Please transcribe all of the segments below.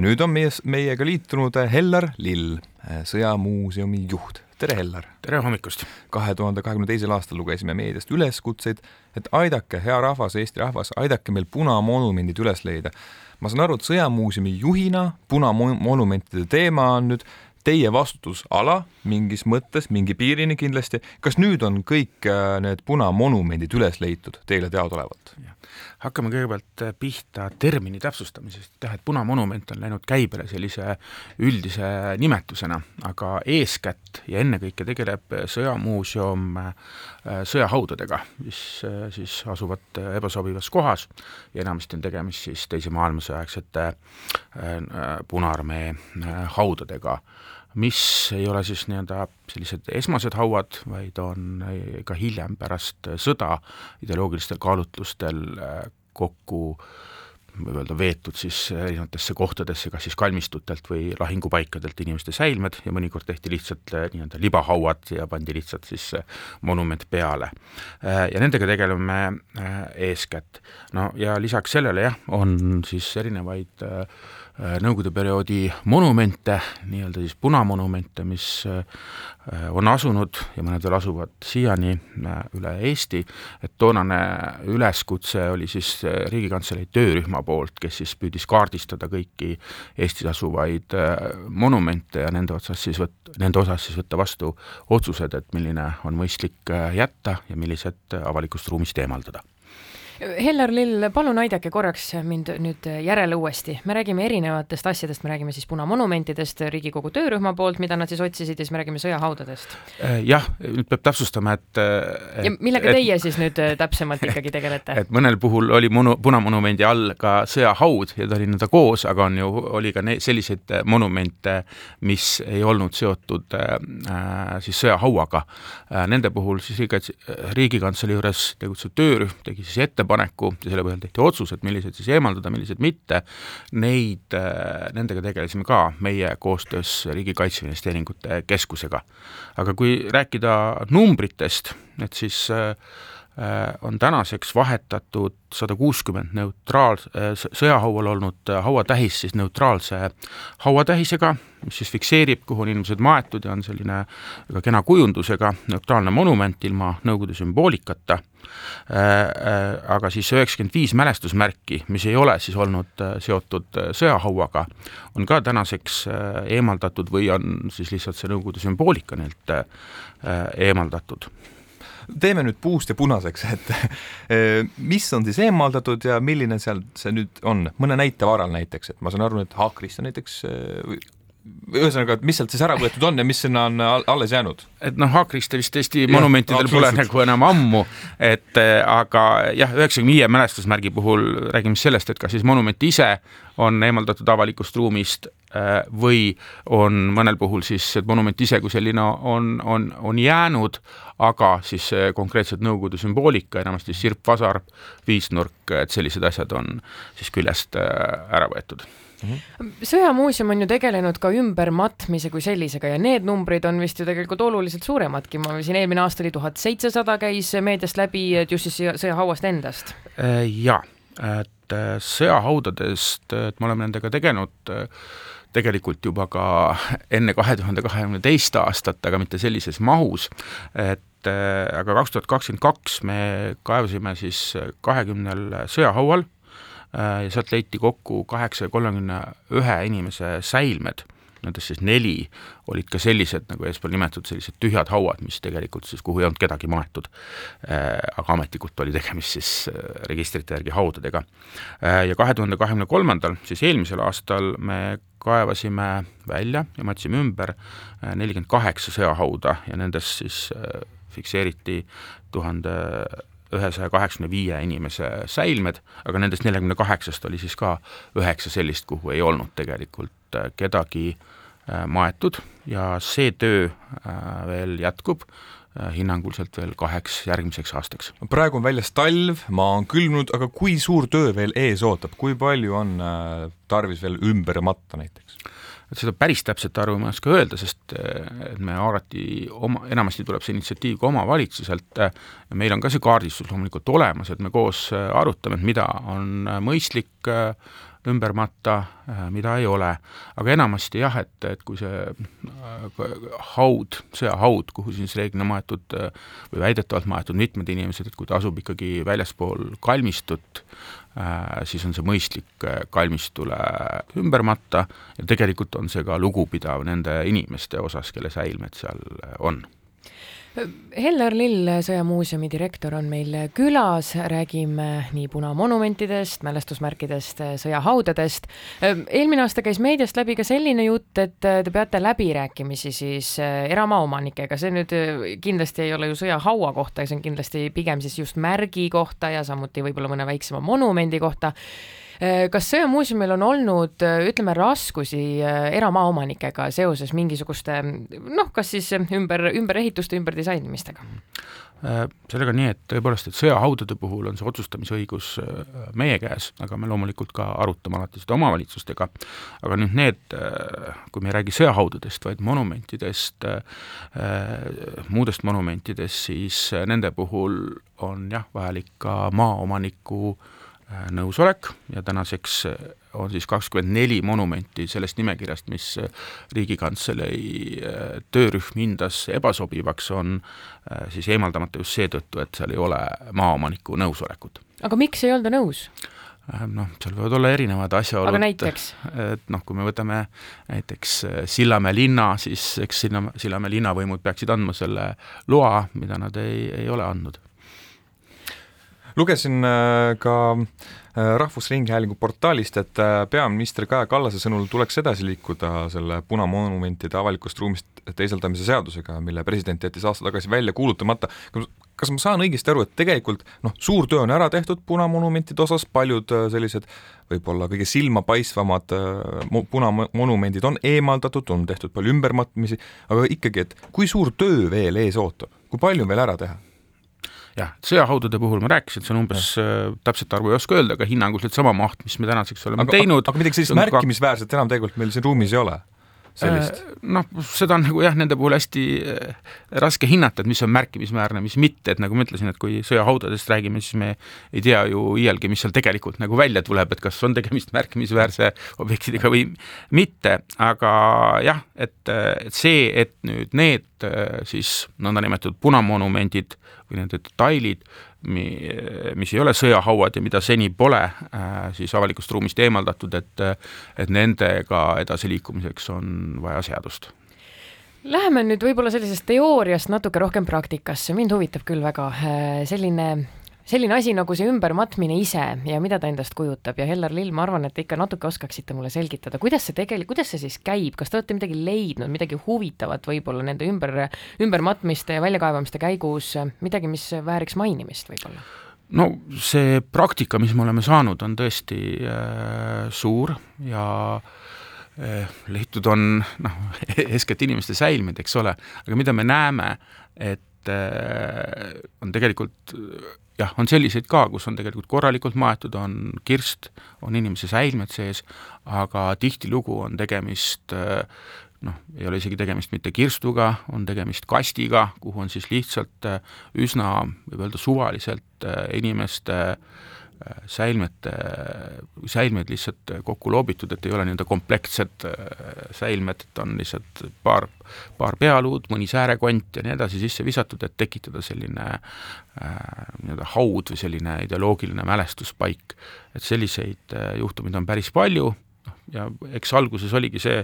ja nüüd on meie, meiega liitunud Hellar Lill, Sõjamuuseumi juht. tere, Hellar! tere hommikust! kahe tuhande kahekümne teisel aastal lugesime meediast üleskutseid, et aidake, hea rahvas, Eesti rahvas, aidake meil punamonumendid üles leida. ma saan aru, et Sõjamuuseumi juhina punamonumentide teema on nüüd teie vastutusala mingis mõttes, mingi piirini kindlasti. kas nüüd on kõik äh, need punamonumendid üles leitud teile teadaolevalt? hakkame kõigepealt äh, pihta termini täpsustamisest, jah, et punamonument on läinud käibele sellise üldise nimetusena, aga eeskätt ja ennekõike tegeleb Sõjamuuseum äh, sõjahaudadega, mis siis asuvad ebasobivas kohas ja enamasti on tegemist siis Teise maailmasõja aegsete Punaarmee haudadega mis ei ole siis nii-öelda sellised esmased hauad, vaid on ka hiljem pärast sõda ideoloogilistel kaalutlustel äh, kokku võib öelda, veetud siis erinevatesse kohtadesse, kas siis kalmistutelt või lahingupaikadelt inimeste säilmed ja mõnikord tehti lihtsalt nii-öelda libahauad ja pandi lihtsalt siis monument peale. Ja nendega tegeleme eeskätt. no ja lisaks sellele jah, on siis erinevaid Äh, nõukogude perioodi monumente, nii-öelda siis punamonumente, mis äh, on asunud ja mõned veel asuvad siiani äh, üle Eesti, et toonane üleskutse oli siis Riigikantselei töörühma poolt, kes siis püüdis kaardistada kõiki Eestis asuvaid monumente ja nende otsas siis võt-, nende osas siis võtta vastu otsused, et milline on mõistlik jätta ja millised avalikust ruumist eemaldada Hellar Lill, palun aidake korraks mind nüüd järele uuesti. me räägime erinevatest asjadest, me räägime siis punamonumentidest Riigikogu töörühma poolt, mida nad siis otsisid ja siis me räägime sõjahaudadest. Äh, jah, nüüd peab täpsustama, et, et ja millega et, teie siis nüüd äh, täpsemalt ikkagi tegelete? et mõnel puhul oli monu-, punamonumendi all ka sõjahaud ja ta oli nii-öelda koos, aga on ju, oli ka selliseid äh, monumente, mis ei olnud seotud äh, siis sõjahauaga äh,. Nende puhul siis Riigikantselei juures tegutsev töörühm tegi siis ettepaneku, ettepaneku ja selle põhjal tehti otsused, millised siis eemaldada, millised mitte, neid, äh, nendega tegelesime ka meie koostöös Riigi Kaitseinvesteeringute Keskusega. aga kui rääkida numbritest, et siis äh, on tänaseks vahetatud sada kuuskümmend neutraal-, sõjahaual olnud hauatähis siis neutraalse hauatähisega, mis siis fikseerib, kuhu on inimesed maetud ja on selline väga kena kujundusega neutraalne monument ilma Nõukogude sümboolikata Äh, äh, aga siis üheksakümmend viis mälestusmärki, mis ei ole siis olnud äh, seotud sõjahauaga, on ka tänaseks eemaldatud või on siis lihtsalt see Nõukogude sümboolika neilt eemaldatud teeme nüüd puust ja punaseks, et mis on siis eemaldatud ja milline seal see nüüd on, mõne näite varal näiteks, et ma saan aru, et Haakrist on näiteks ühesõnaga, et mis sealt siis ära võetud on ja mis sinna on alles jäänud? et noh, Haakriste vist tõesti monumentidel pole nagu enam ammu, et äh, aga jah, üheksakümne viie mälestusmärgi puhul räägime siis sellest, et kas siis monument ise on eemaldatud avalikust ruumist või on mõnel puhul siis monument ise kui selline on, on, on jäänud, aga siis konkreetselt Nõukogude sümboolika, enamasti sirp, vasar, viisnurk, et sellised asjad on siis küljest äh, ära võetud mm. -hmm. sõjamuuseum on ju tegelenud ka ümbermatmise kui sellisega ja need numbrid on vist ju tegelikult oluliselt suuremadki, ma siin eelmine aasta oli tuhat seitsesada käis meediast läbi, et just siis sõjahauast endast. Äh, jaa, et äh, sõjahaudadest, et me oleme nendega tegelenud äh, tegelikult juba ka enne kahe tuhande kahekümne teist aastat, aga mitte sellises mahus, et aga kaks tuhat kakskümmend kaks me kaevasime siis kahekümnel sõjahaual Äh, ja sealt leiti kokku kaheksasaja kolmekümne ühe inimese säilmed, nendest siis neli olid ka sellised, nagu eespool nimetatud, sellised tühjad hauad, mis tegelikult siis, kuhu ei olnud kedagi maetud. Äh, aga ametlikult oli tegemist siis äh, registrite järgi haudadega. Ja kahe tuhande kahekümne kolmandal, siis eelmisel aastal me kaevasime välja ja matsime ümber nelikümmend kaheksa sõjahauda ja nendest siis fikseeriti tuhande ühesaja kaheksakümne viie inimese säilmed, aga nendest neljakümne kaheksast oli siis ka üheksa sellist, kuhu ei olnud tegelikult äh, kedagi äh, maetud. Ja see töö äh, veel jätkub hinnanguliselt veel kaheks järgmiseks aastaks. praegu on väljas talv, maa on külmunud, aga kui suur töö veel ees ootab, kui palju on tarvis veel ümber matta näiteks? et seda päris täpset arvu ma ei oska öelda, sest et me alati oma, enamasti tuleb see initsiatiiv ka omavalitsuselt, meil on ka see kaardistus loomulikult olemas, et me koos arutame, et mida on mõistlik ümber matta, mida ei ole. aga enamasti jah, et, et kui see haud, sõjahaud, kuhu siis reeglina maetud või väidetavalt maetud mitmed inimesed, et kui ta asub ikkagi väljaspool kalmistut, siis on see mõistlik kalmistule ümber matta ja tegelikult on see ka lugupidav nende inimeste osas, kelle säilmed seal on Hellar Lill, Sõjamuuseumi direktor, on meil külas, räägime nii punamonumentidest, mälestusmärkidest, sõjahaudadest. eelmine aasta käis meediast läbi ka selline jutt, et te peate läbirääkimisi siis eramaaomanikega, see nüüd kindlasti ei ole ju sõjahaua kohta, see on kindlasti pigem siis just märgi kohta ja samuti võib-olla mõne väiksema monumendi kohta kas Sõjamuuseumil on olnud, äh, ütleme, raskusi äh, eramaaomanikega seoses mingisuguste noh, kas siis ümber, ümberehituste, ümberdisainimistega? sellega nii, et tõepoolest, et sõjahaudade puhul on see otsustamisõigus meie käes, aga me loomulikult ka arutame alati seda omavalitsustega, aga nüüd need, kui me ei räägi sõjahaudadest, vaid monumentidest, muudest monumentidest, siis nende puhul on jah, vajalik ka maaomaniku äh, Äh, nõusolek ja tänaseks äh, on siis kakskümmend neli monumenti sellest nimekirjast, mis äh, Riigikantselei töörühm hindas ebasobivaks, on siis eemaldamata just seetõttu, et seal ei ole maaomaniku nõusolekut. aga miks ei olda nõus? noh, seal võivad olla erinevad asjaolud. aga näiteks? et noh, kui me võtame näiteks Sillamäe linna, siis eks Silla, Sillamäe linnavõimud peaksid andma selle loa, mida nad ei, ei ole andnud lugesin äh, ka äh, Rahvusringhäälingu portaalist, et äh, peaminister Kaja Kallase sõnul tuleks edasi liikuda selle punamonumentide avalikust ruumist teisaldamise seadusega, mille president jättis aasta tagasi välja kuulutamata. kas ma saan õigesti aru, et tegelikult noh, suur töö on ära tehtud punamonumentide osas, paljud sellised võib-olla kõige silmapaistvamad punamonumendid on eemaldatud, on tehtud palju ümbermatmisi, aga ikkagi, et kui suur töö veel ees ootab, kui palju on veel ära teha? Jah, sõjahaudade puhul ma rääkisin, see on umbes äh,, täpset arvu ei oska öelda, aga hinnanguliselt sama maht, mis me tänaseks oleme aga, teinud. aga midagi sellist märkimisväärset enam tegelikult meil siin ruumis ei ole? sellist? Äh, noh, seda on nagu jah, nende puhul hästi äh, raske hinnata, et mis on märkimisväärne, mis mitte, et nagu ma ütlesin, et kui sõjahaudadest räägime, siis me ei tea ju iialgi, mis seal tegelikult nagu välja tuleb, et kas on tegemist märkimisväärse objektidega või mitte, aga jah, et, et see, et nüüd need siis nõndanimetatud punamonumendid või nende detailid, mis ei ole sõjahauad ja mida seni pole äh, siis avalikust ruumist eemaldatud, et et nendega edasiliikumiseks on vaja seadust. Läheme nüüd võib-olla sellisest teooriast natuke rohkem praktikasse, mind huvitab küll väga äh, selline selline asi nagu see ümbermatmine ise ja mida ta endast kujutab ja Hellar Lill, ma arvan, et te ikka natuke oskaksite mulle selgitada, kuidas see tegelikult, kuidas see siis käib, kas te olete midagi leidnud, midagi huvitavat võib-olla nende ümber, ümbermatmiste ja väljakaevamiste käigus, midagi, mis vääriks mainimist võib-olla? no see praktika, mis me oleme saanud, on tõesti äh, suur ja äh, leitud on noh, eeskätt inimeste säilmed, eks ole, aga mida me näeme, et äh, on tegelikult jah, on selliseid ka, kus on tegelikult korralikult maetud, on kirst, on inimese säilmed sees, aga tihtilugu on tegemist noh, ei ole isegi tegemist mitte kirstuga, on tegemist kastiga, kuhu on siis lihtsalt üsna, võib öelda suvaliselt inimeste äh, säilmete, säilmeid lihtsalt kokku loobitud, et ei ole nii-öelda komplektsed äh, säilmed, et on lihtsalt paar, paar pealuud, mõni säärekont ja nii edasi sisse visatud, et tekitada selline äh, nii-öelda haud või selline ideoloogiline mälestuspaik. et selliseid äh, juhtumeid on päris palju noh, ja eks alguses oligi see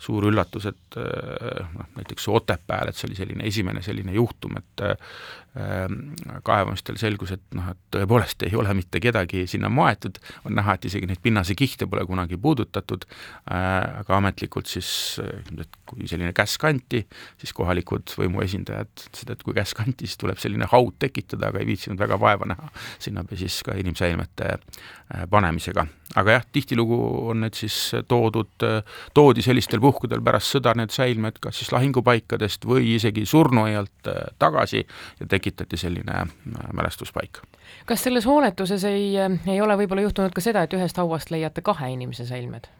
suur üllatus, et noh, näiteks Otepääl, et see oli selline esimene selline juhtum, et Ehm, kaevamistel selgus, et noh, et tõepoolest ei ole mitte kedagi sinna maetud, on näha, et isegi neid pinnasekihte pole kunagi puudutatud, äh, aga ametlikult siis, et kui selline käsk anti, siis kohalikud võimuesindajad ütlesid, et kui käsk anti, siis tuleb selline haud tekitada, aga ei viitsinud väga vaeva näha sinna siis ka inimsäilmete äh, panemisega. aga jah, tihtilugu on need siis toodud, toodi sellistel puhkudel pärast sõda need säilmed kas siis lahingupaikadest või isegi surnuaialt äh, tagasi ja tekitati selline äh, mälestuspaik. kas selles hoonetuses ei, äh, ei ole võib-olla juhtunud ka seda, et ühest hauast leiate kahe inimese säilmed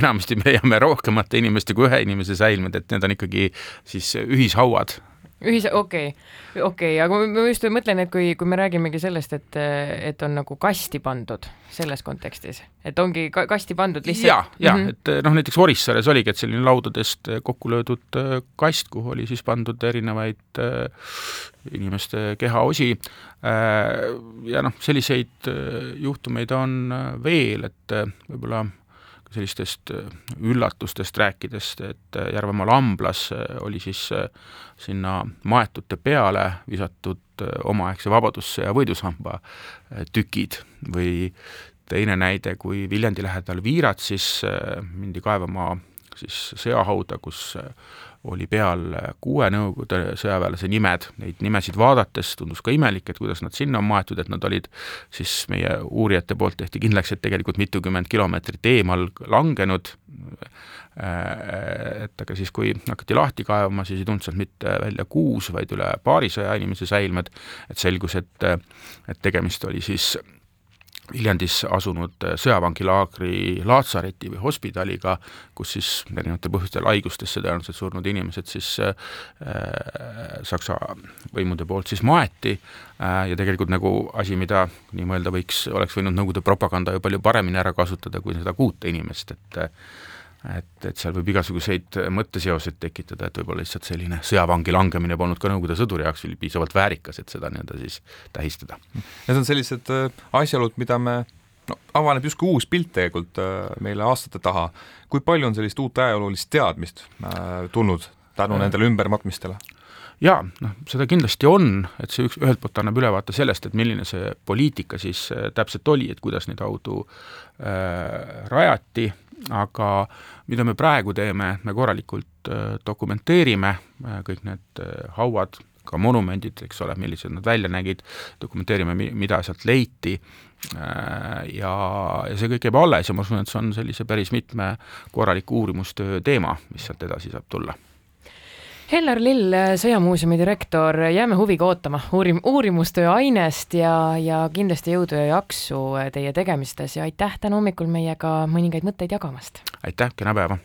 enamasti me leiame rohkemate inimeste kui ühe inimese säilmed, et need on ikkagi siis ühishauad ühise, okei okay., okei okay,, aga ma just mõtlen, et kui, kui me räägimegi sellest, et, et on nagu kasti pandud selles kontekstis, et ongi ka kasti pandud lihtsalt ja, ja mm -hmm. et noh, näiteks Orissaares oligi, et selline laudadest kokku löödud äh, kast, kuhu oli siis pandud erinevaid äh, inimeste kehaosi äh, ja noh, selliseid juhtumeid on veel, et võib-olla sellistest äh, üllatustest rääkides, et äh, Järvemaal amblas äh, oli siis sinna maetute peale visatud omaaegse Vabadussõja võidusamba tükid. Või teine näide, kui Viljandi lähedal Viiratsis mindi kaevama siis sõjahauda, kus oli peal kuue Nõukogude sõjaväelase nimed, neid nimesid vaadates tundus ka imelik, et kuidas nad sinna on maetud, et nad olid siis meie uurijate poolt tehti kindlaks, et tegelikult mitukümmend kilomeetrit eemal langenud, et aga siis, kui hakati lahti kaevama, siis ei tulnud sealt mitte välja kuus, vaid üle paarisaja inimese säilmed, et selgus, et et tegemist oli siis Viljandis asunud äh, sõjavangilaagri laatsareti või hospidaliga, kus siis erinevatel põhjustel haigustesse tõenäoliselt surnud inimesed siis äh, äh, Saksa võimude poolt siis maeti. Äh, ja tegelikult nagu asi, mida nii mõelda võiks, oleks võinud Nõukogude propaganda ju palju paremini ära kasutada kui seda kuute inimest, et äh, et, et seal võib igasuguseid mõtteseoseid tekitada, et võib-olla lihtsalt selline sõjavangi langemine polnud ka Nõukogude sõduri jaoks piisavalt väärikas, et seda nii-öelda siis tähistada. Need on sellised äh, asjaolud, mida me no avaneb justkui uus pilt tegelikult äh, meile aastate taha. kui palju on sellist uut ajaloolist teadmist äh, tulnud tänu nendele ümbermatmistele? Jaa, noh, seda kindlasti on, et see üks, ühelt poolt annab ülevaate sellest, et milline see poliitika siis täpselt oli, et kuidas neid haudu äh, rajati aga mida me praegu teeme, me korralikult äh, dokumenteerime äh, kõik need äh, hauad, ka monumendid, eks ole, millised nad välja nägid, dokumenteerime, mida sealt leiti ja, ja see kõik jääb alles ja ma usun, et see on sellise päris mitme korraliku uurimustöö teema, mis sealt edasi saab tulla Hellar Lill, Sõjamuuseumi direktor, jääme huviga ootama uurim-, uurimustöö ainest ja, ja kindlasti jõudu ja jaksu teie tegemistes ja aitäh täna hommikul meiega mõningaid mõtteid jagamast! aitäh, kena päeva!